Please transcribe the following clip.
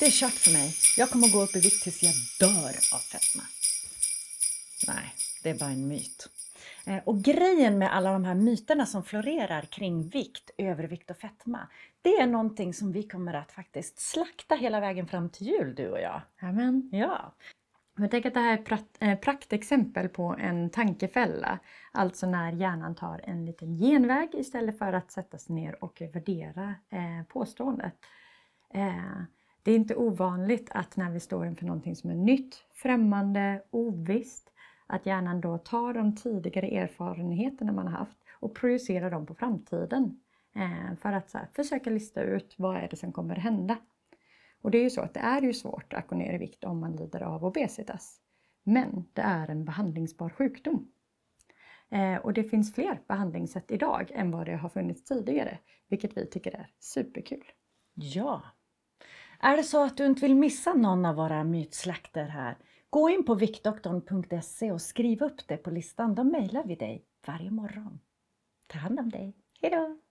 Det är kört för mig. Jag kommer att gå upp i vikt tills jag dör av fetma. Nej, det är bara en myt. Eh, och grejen med alla de här myterna som florerar kring vikt, övervikt och fetma, det är någonting som vi kommer att faktiskt slakta hela vägen fram till jul, du och jag. Amen. Ja. Jag tänker att det här är ett eh, praktexempel på en tankefälla. Alltså när hjärnan tar en liten genväg istället för att sätta sig ner och värdera eh, påståendet. Det är inte ovanligt att när vi står inför någonting som är nytt, främmande, ovisst, att hjärnan då tar de tidigare erfarenheterna man har haft och projicerar dem på framtiden. Eh, för att här, försöka lista ut vad är det som kommer hända. Och det är ju så att det är ju svårt att gå ner i vikt om man lider av obesitas. Men det är en behandlingsbar sjukdom. Eh, och det finns fler behandlingssätt idag än vad det har funnits tidigare, vilket vi tycker är superkul. Ja. Är det så att du inte vill missa någon av våra mytslakter här Gå in på viktdoktorn.se och skriv upp det på listan. Då mejlar vi dig varje morgon. Ta hand om dig. Hejdå!